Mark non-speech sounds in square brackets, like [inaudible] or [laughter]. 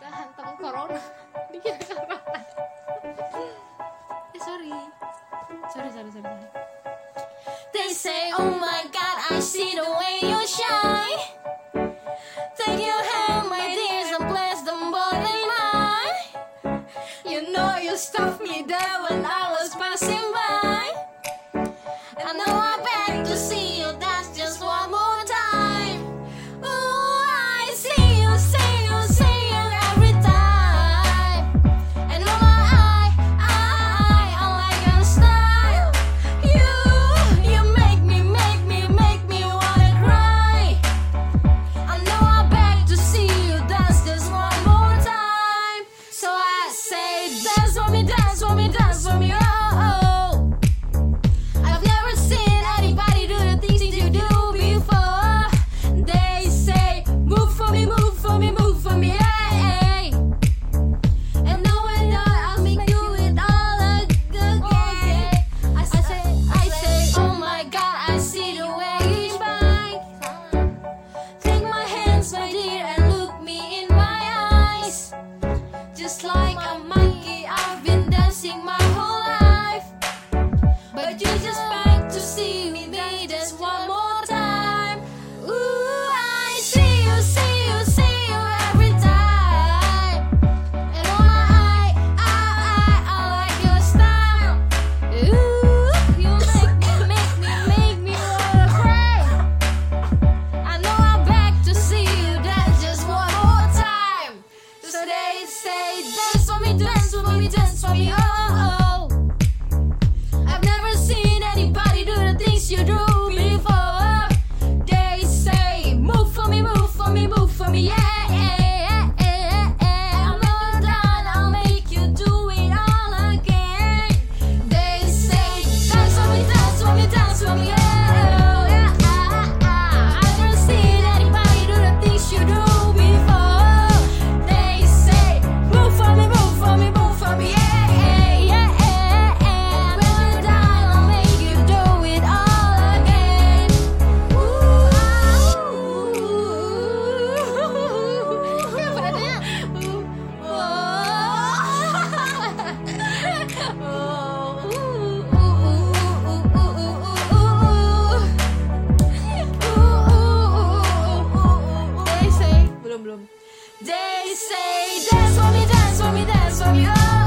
kehantam corona. [laughs] Di Jakarta [laughs] eh sorry. Sorry sorry sorry they say oh my god I see the way you shine. Take your hand my dears and bless them both in I you know you stopped me there when I was passing by. Dance for me. Oh. belum belum They say dance for me dance for me dance for me oh.